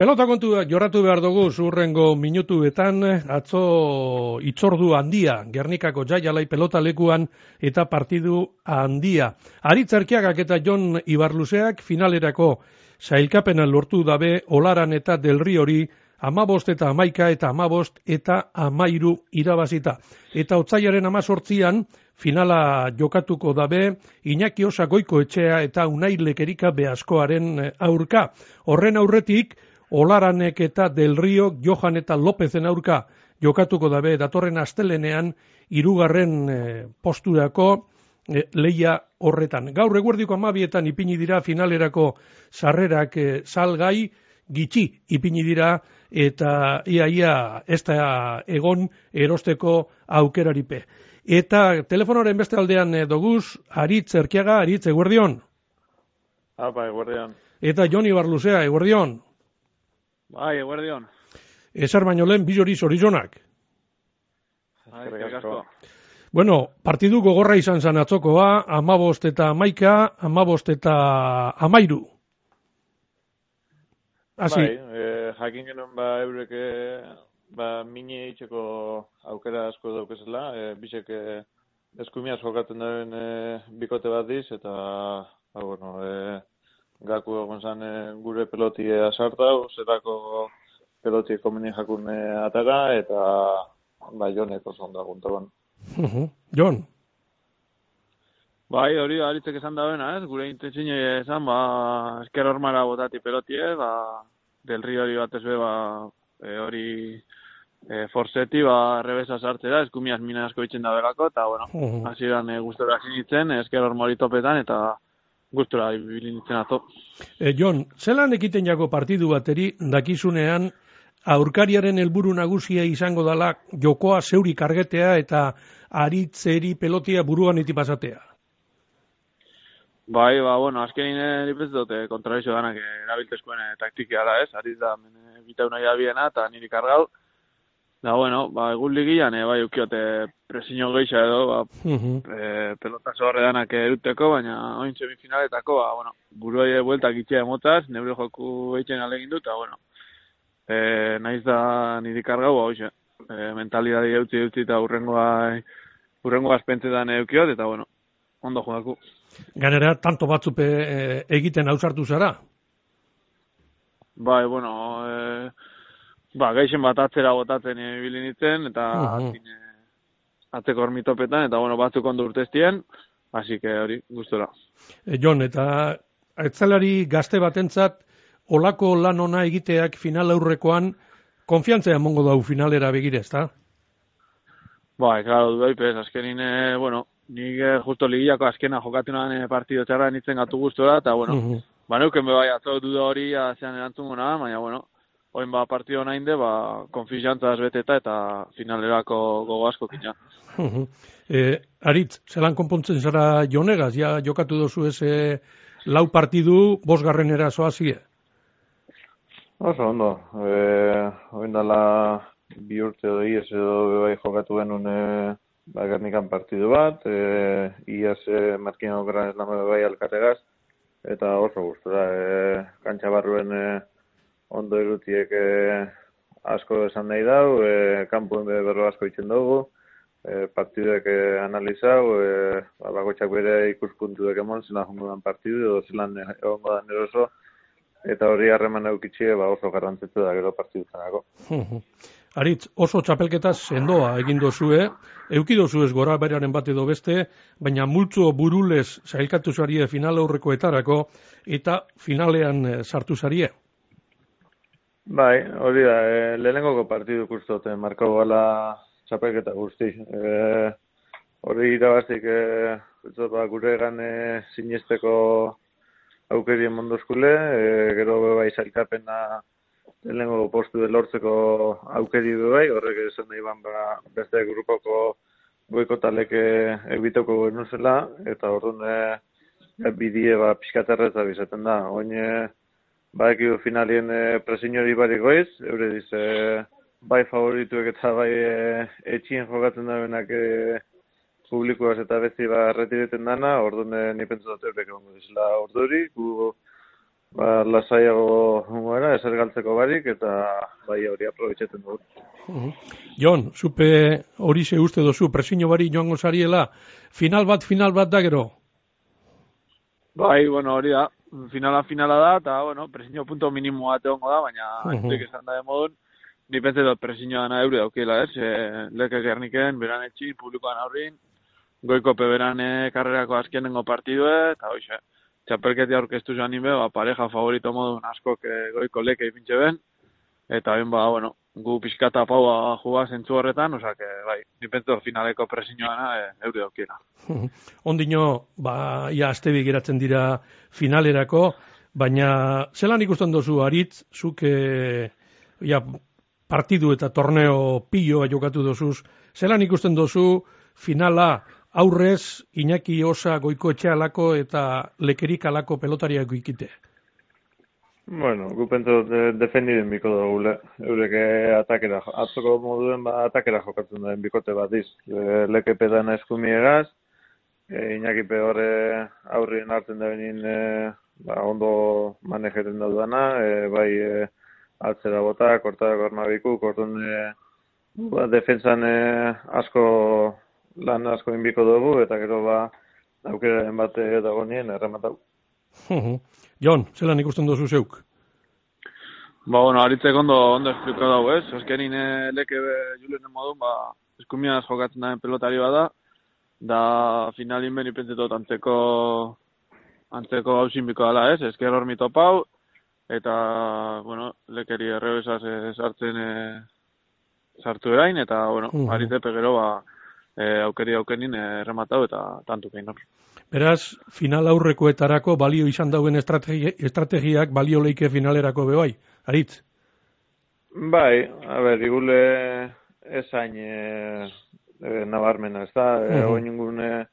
Pelota kontu jorratu behar dugu zurrengo minutuetan atzo itzordu handia Gernikako jaialai pelota lekuan eta partidu handia. Aritzerkiagak eta Jon Ibarluzeak finalerako zailkapena lortu dabe olaran eta delri hori amabost eta amaika eta amabost eta amairu irabazita. Eta otzaiaren amazortzian finala jokatuko dabe Iñaki Osagoiko etxea eta unailek erika behaskoaren aurka. Horren aurretik, Olaranek eta Del Rio, Johan eta Lopezen aurka jokatuko dabe datorren astelenean irugarren e, posturako e, leia horretan. Gaur eguerdiko amabietan ipini dira finalerako sarrerak e, salgai, gitxi ipini dira eta iaia ia, ez da egon erosteko aukeraripe. Eta telefonoren beste aldean doguz, Aritz Erkiaga, Aritz, eguerdion? Apa, eguerdion. Eta Joni Barluzea, eguerdion? Bai, eguerdion. Ezer baino lehen, bizori zorizonak. Bai, bueno, partidu gogorra izan zan atzokoa, amabost eta amaika, amabost eta amairu. Asi. Bai, eh, jakin genuen ba eureke ba mini eitzeko aukera asko daukezela, eh, bisek eh, eskumia jokatzen duen eh, bikote bat diz, eta, ba, bueno, eh, gaku egon zan eh, gure peloti asartau, zerako peloti komeni jakun eh, atara, eta ba, jonek oso onda guntaban. Jon? Bai, hori aritzek esan da bena, ez? Gure intentzine esan, ba, esker hormara botati peloti, ez? Ba, del rio hori bat be, ba, e, hori e, forseti, ba, rebesa sartze da, eskumiaz mina asko itzen da belako, eta, bueno, uh -huh. hasi e, gustora zinitzen, esker hormari topetan, eta, gustura ibili nintzen ato. E, Jon, zelan ekiten jago partidu bateri dakizunean aurkariaren helburu nagusia izango dala jokoa zeuri kargetea eta aritzeri pelotia buruan iti pasatea? Bai, ba, bueno, azkenin nipez dute kontrabizio danak erabiltezkoen taktikia da, ez? Aritz da, bitauna biena eta niri kargau. Da, bueno, ba, egun ligian, e, bai, ukiote presiño geisha edo, ba, uh -huh. e, pelota zorre danak eruteko, baina oin semifinaletako, ba, bueno, buru aie bueltak itxea emotaz, nebre joku eitzen alegin dut, eta, bueno, e, naiz da niri kargau, ba, oixe, e, mentalidadi eutzi eutzi eta urrengoa, urrengoa espentzetan eukiot, eta, bueno, ondo jodaku. Ganera, tanto batzupe e, egiten hausartu zara? Bai, bueno, e, ba, gaixen bat atzera botatzen ibili nintzen, eta uh -huh. atzeko hormitopetan, eta bueno, batzuk ondo urteztien, hasi que hori, gustora. E, Jon, eta etzelari gazte batentzat, olako lan ona egiteak final aurrekoan, konfiantzea mongo dau finalera begire, ezta? Bai, klaro, du daipez, azkenin, e, bueno, nik eh, justo ligiako azkena jokatu nahan partido txarra nintzen gatu gustora, eta bueno, uh -huh. ba, neuken bai, atzo duda hori, azean erantzun gona, baina, bueno, oin ba partido nahi inde, ba, konfiziantza beteta eta finalerako gogo asko kina. e, Aritz, zelan konpontzen zara jonegaz, ja jokatu dozu eze lau partidu, bosgarren erazoa zie? Oso, ondo. E, oin dala bi urte edo ies edo bai jokatu genuen e, ba, gernikan partidu bat, e, ies e, markin okran ez bai alkategaz, eta oso gustura, e, kantxa barruen e, ondo erutiek e, asko esan nahi dau, e, kanpuen be berro asko itzen dugu, e, partidek e, analizau, e, ba, bakotxak bere ikuspuntu dek emon, zela jongo dan partidu, edo zelan egongo dan eroso, eta hori harreman eukitxe ba, oso garrantzitu da gero partidu zenako. Aritz, oso txapelketa sendoa egin dozue, euki dozu ez gora beraren bat edo beste, baina multzo burulez zailkatu zarie final aurrekoetarako eta finalean sartu zarie. Bai, hori da, e, lehenengoko partidu kustote, marko gala txapelketa guzti. E, hori irabaztik, e, ba, gure egan sinisteko aukerien mondozkule, e, gero bai zailkapena lehenengo postu de lortzeko aukeri du bai, horrek esan nahi ban ba, beste grupoko goiko taleke egiteko genuzela, eta orduan e, bidie ba, pixkaterrez da bizaten da. Oine, Ba, eki finalien e, eh, presiñori bariko ez, eure diz, e, bai favorituek eta bai e, etxien jokatzen da benak e, publikoaz eta bezi ba retireten dana, orduan e, ni pentsu dut eurek egongo dizela orduri, gu ba, lasaiago gara, ezer galtzeko barik, eta bai hori aprobetxetan dugu. Mhm. Jon, zupe hori ze uste dozu, presiño bari joango zariela, final bat, final bat da gero? Bai, bueno, hori da, finala finala da, eta, bueno, presiño punto minimo bat egongo da, baina, uh -huh. esan da modun, ni pentsa dut presiño dana eure daukela, ez? E, leke gerniken, beran etxi, publikoan aurrin, goiko peberane karrerako azkenengo partidue, eta hoxe, txapelketi aurkeztu joan nime, ba, pareja favorito modun askok goiko leke ipintxe ben, eta ben, ba, bueno, gu pixkata paua juga zentzu horretan, osak, bai, nipentzu finaleko presiñoana e, eure daukela. Ondino, ba, ia azte geratzen dira finalerako, baina zelan ikusten dozu aritz, zuk e, ja, partidu eta torneo pilloa jokatu dozuz, zelan ikusten dozu finala aurrez Iñaki Osa goiko etxealako eta lekerik alako pelotariak ikite? Bueno, gu pentsu de, defendiden biko dugu, eureke atakera, atzoko moduen ba, atakera jokatzen duen bikote bat iz. E, leke pedana eskumiegaz, e, Iñaki horre aurrien hartzen da benin e, ba, ondo manejeten da duana, e, bai e, atzera bota, korta gorna biku, kortun e, ba, defensan e, asko lan asko inbiko dugu, eta gero ba, aukeraren bate dago nien, errematau. Jon, zelan ikusten duzu zeuk? Ba, bueno, haritzek ondo, ondo esplika dago, ez? Azkenin eh, leke julen modun, ba, eskumia jokatzen daen pelotari bada, da finalin beni pentsetot antzeko antzeko hausin biko dala, ez? Ezker hor mitopau, eta, bueno, lekeri errebesaz sartzen e, sartu erain, eta, bueno, uh -huh. gero, ba, e, aukeri aukenin errematau eta tantu kein Beraz, final aurrekoetarako balio izan dauen estrategi, estrategiak balio leike finalerako bebai, aritz? Bai, a ber, igule esain e, e, nabarmena, ez da? E, uh -huh.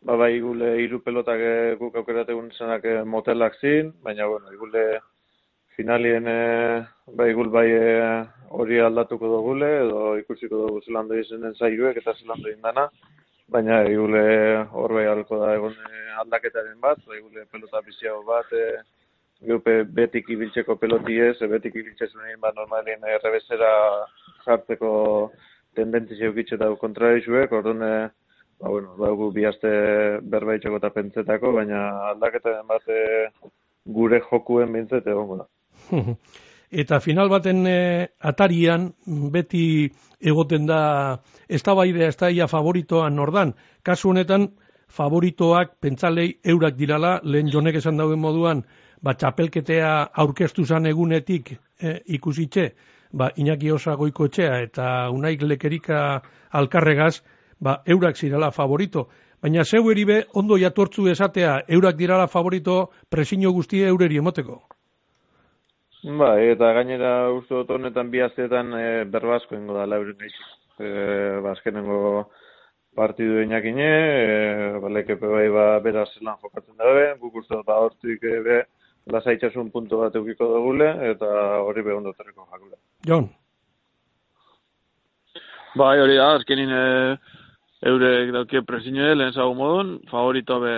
ba, bai, igule iru pelotak guk aukerategun zenak motelak zin, baina, bueno, igule finalien e, bai gul bai e, hori aldatuko dugule edo ikusiko dugu zelando izenen zailuek eta zelando indana baina igule hor bai alko da egon e, aldaketaren bat bai gule pelota biziago bat e, Geupe betik ibiltzeko peloti ez, e, betik ibiltzeko egin bat normalien errebezera jartzeko tendentzia eukitxe dago kontrarizuek, orduan, ba, bueno, ba, gu bihazte berbaitxeko eta pentsetako, baina aldaketaren bat gure jokuen bintzete egongo da. Eta final baten e, atarian beti egoten da eztabaidea ez daia favoritoan nordan. Kasu honetan favoritoak pentsalei eurak dirala, lehen jonek esan dauen moduan, ba, txapelketea aurkeztu zan egunetik e, ikusitxe, ba, Iñaki Osa goiko etxea eta unaik lekerika alkarregaz, ba, eurak zirala favorito. Baina zeu eribe ondo jatortzu esatea eurak dirala favorito presino guztie eureri emoteko. Ba, eta gainera uste dut honetan bi asteetan e, berbasko ingo da lauren. E, bazkenengo partidu inakine, e, ba, lekepe bai ba, beraz lan jokatzen dabe, guk uste dut ba, hortik e, be, lasaitxasun puntu bat eukiko dugule, eta hori behon dutarriko jakule. Jon? Bai, hori da, azkenin e, eurek daukie presiñoe, lehen zago modun, favorito be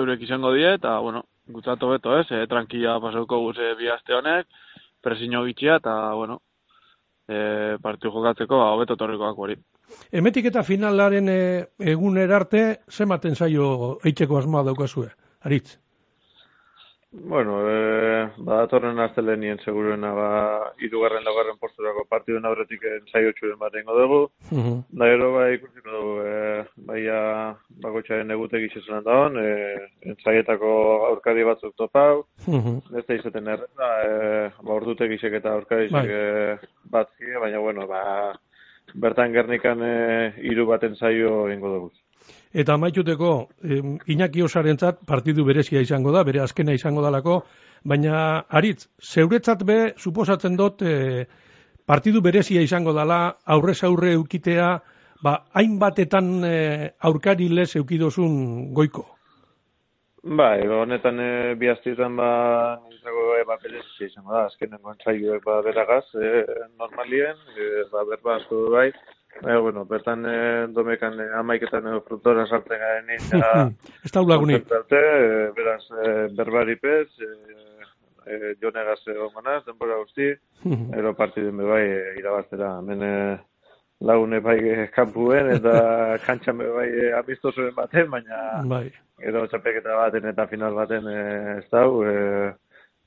eurek izango die, eta, bueno, gutzatu beto, ez, e, tranquila pasauko guze bi aste honek, presino gitxia, eta, bueno, e, partiu jokatzeko, ba, hobeto torrikoak hori. Emetik eta finalaren e, egun erarte, zematen zaio eitzeko asmoa daukazue, aritz? Bueno, e, ba, atorren nien seguruena, ba, irugarren laugarren posturako partiduen aurretik ensaio txuren bat ingo dugu. Uh -huh. Da gero, ba, ikusiko dugu, e, baia, bakotxaren egute gizezen da hon, e, ensaietako aurkari batzuk topau, uh -huh. ez da izaten erreta, e, ba, ordute gizek eta aurkari bai. e, bat zige, baina, bueno, ba, bertan gernikan e, iru baten zaio ingo dugu. Eta maituteko, eh, Iñaki Osarentzat partidu berezia izango da, bere azkena izango dalako, baina aritz, zeuretzat be, suposatzen dut, eh, partidu berezia izango dala, aurrez aurre eukitea, ba, hainbatetan eh, aurkari lez eukidozun goiko. Ba, ego honetan e, bi aztietan ba, nintzako e, ba, izango da, azkenengo entzaioek ba, beragaz, e, normalien, e, ba, berba asko bai, Eh, bueno, bertan eh, domekan eh, amaiketan edo frutora sartzen garen eta... Ez da ulagunik. Eh, beraz, eh, berbari pez, eh, e, jonegaz egon ganaz, denbora guzti, ero partiduen bebai e, irabaztera. Hemen e, lagune bai kanpuen eta kantxan bai amistosuen baten, baina bai. edo txapeketa baten eta final baten e, ez dau, e,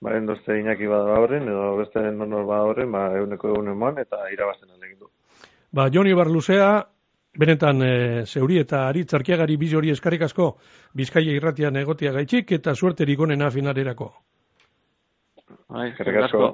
ba, endozte inaki bada horren, edo beste nonor bada horren, ba, eguneko egun eman eta irabazten alegin du. Ba, Joni Barluzea, benetan e, zeuri eta ari tzarkiagari biz hori eskarrik asko, bizkaia irratian egotia gaitxik eta suerterik onena finalerako. Bai, eskarrik asko.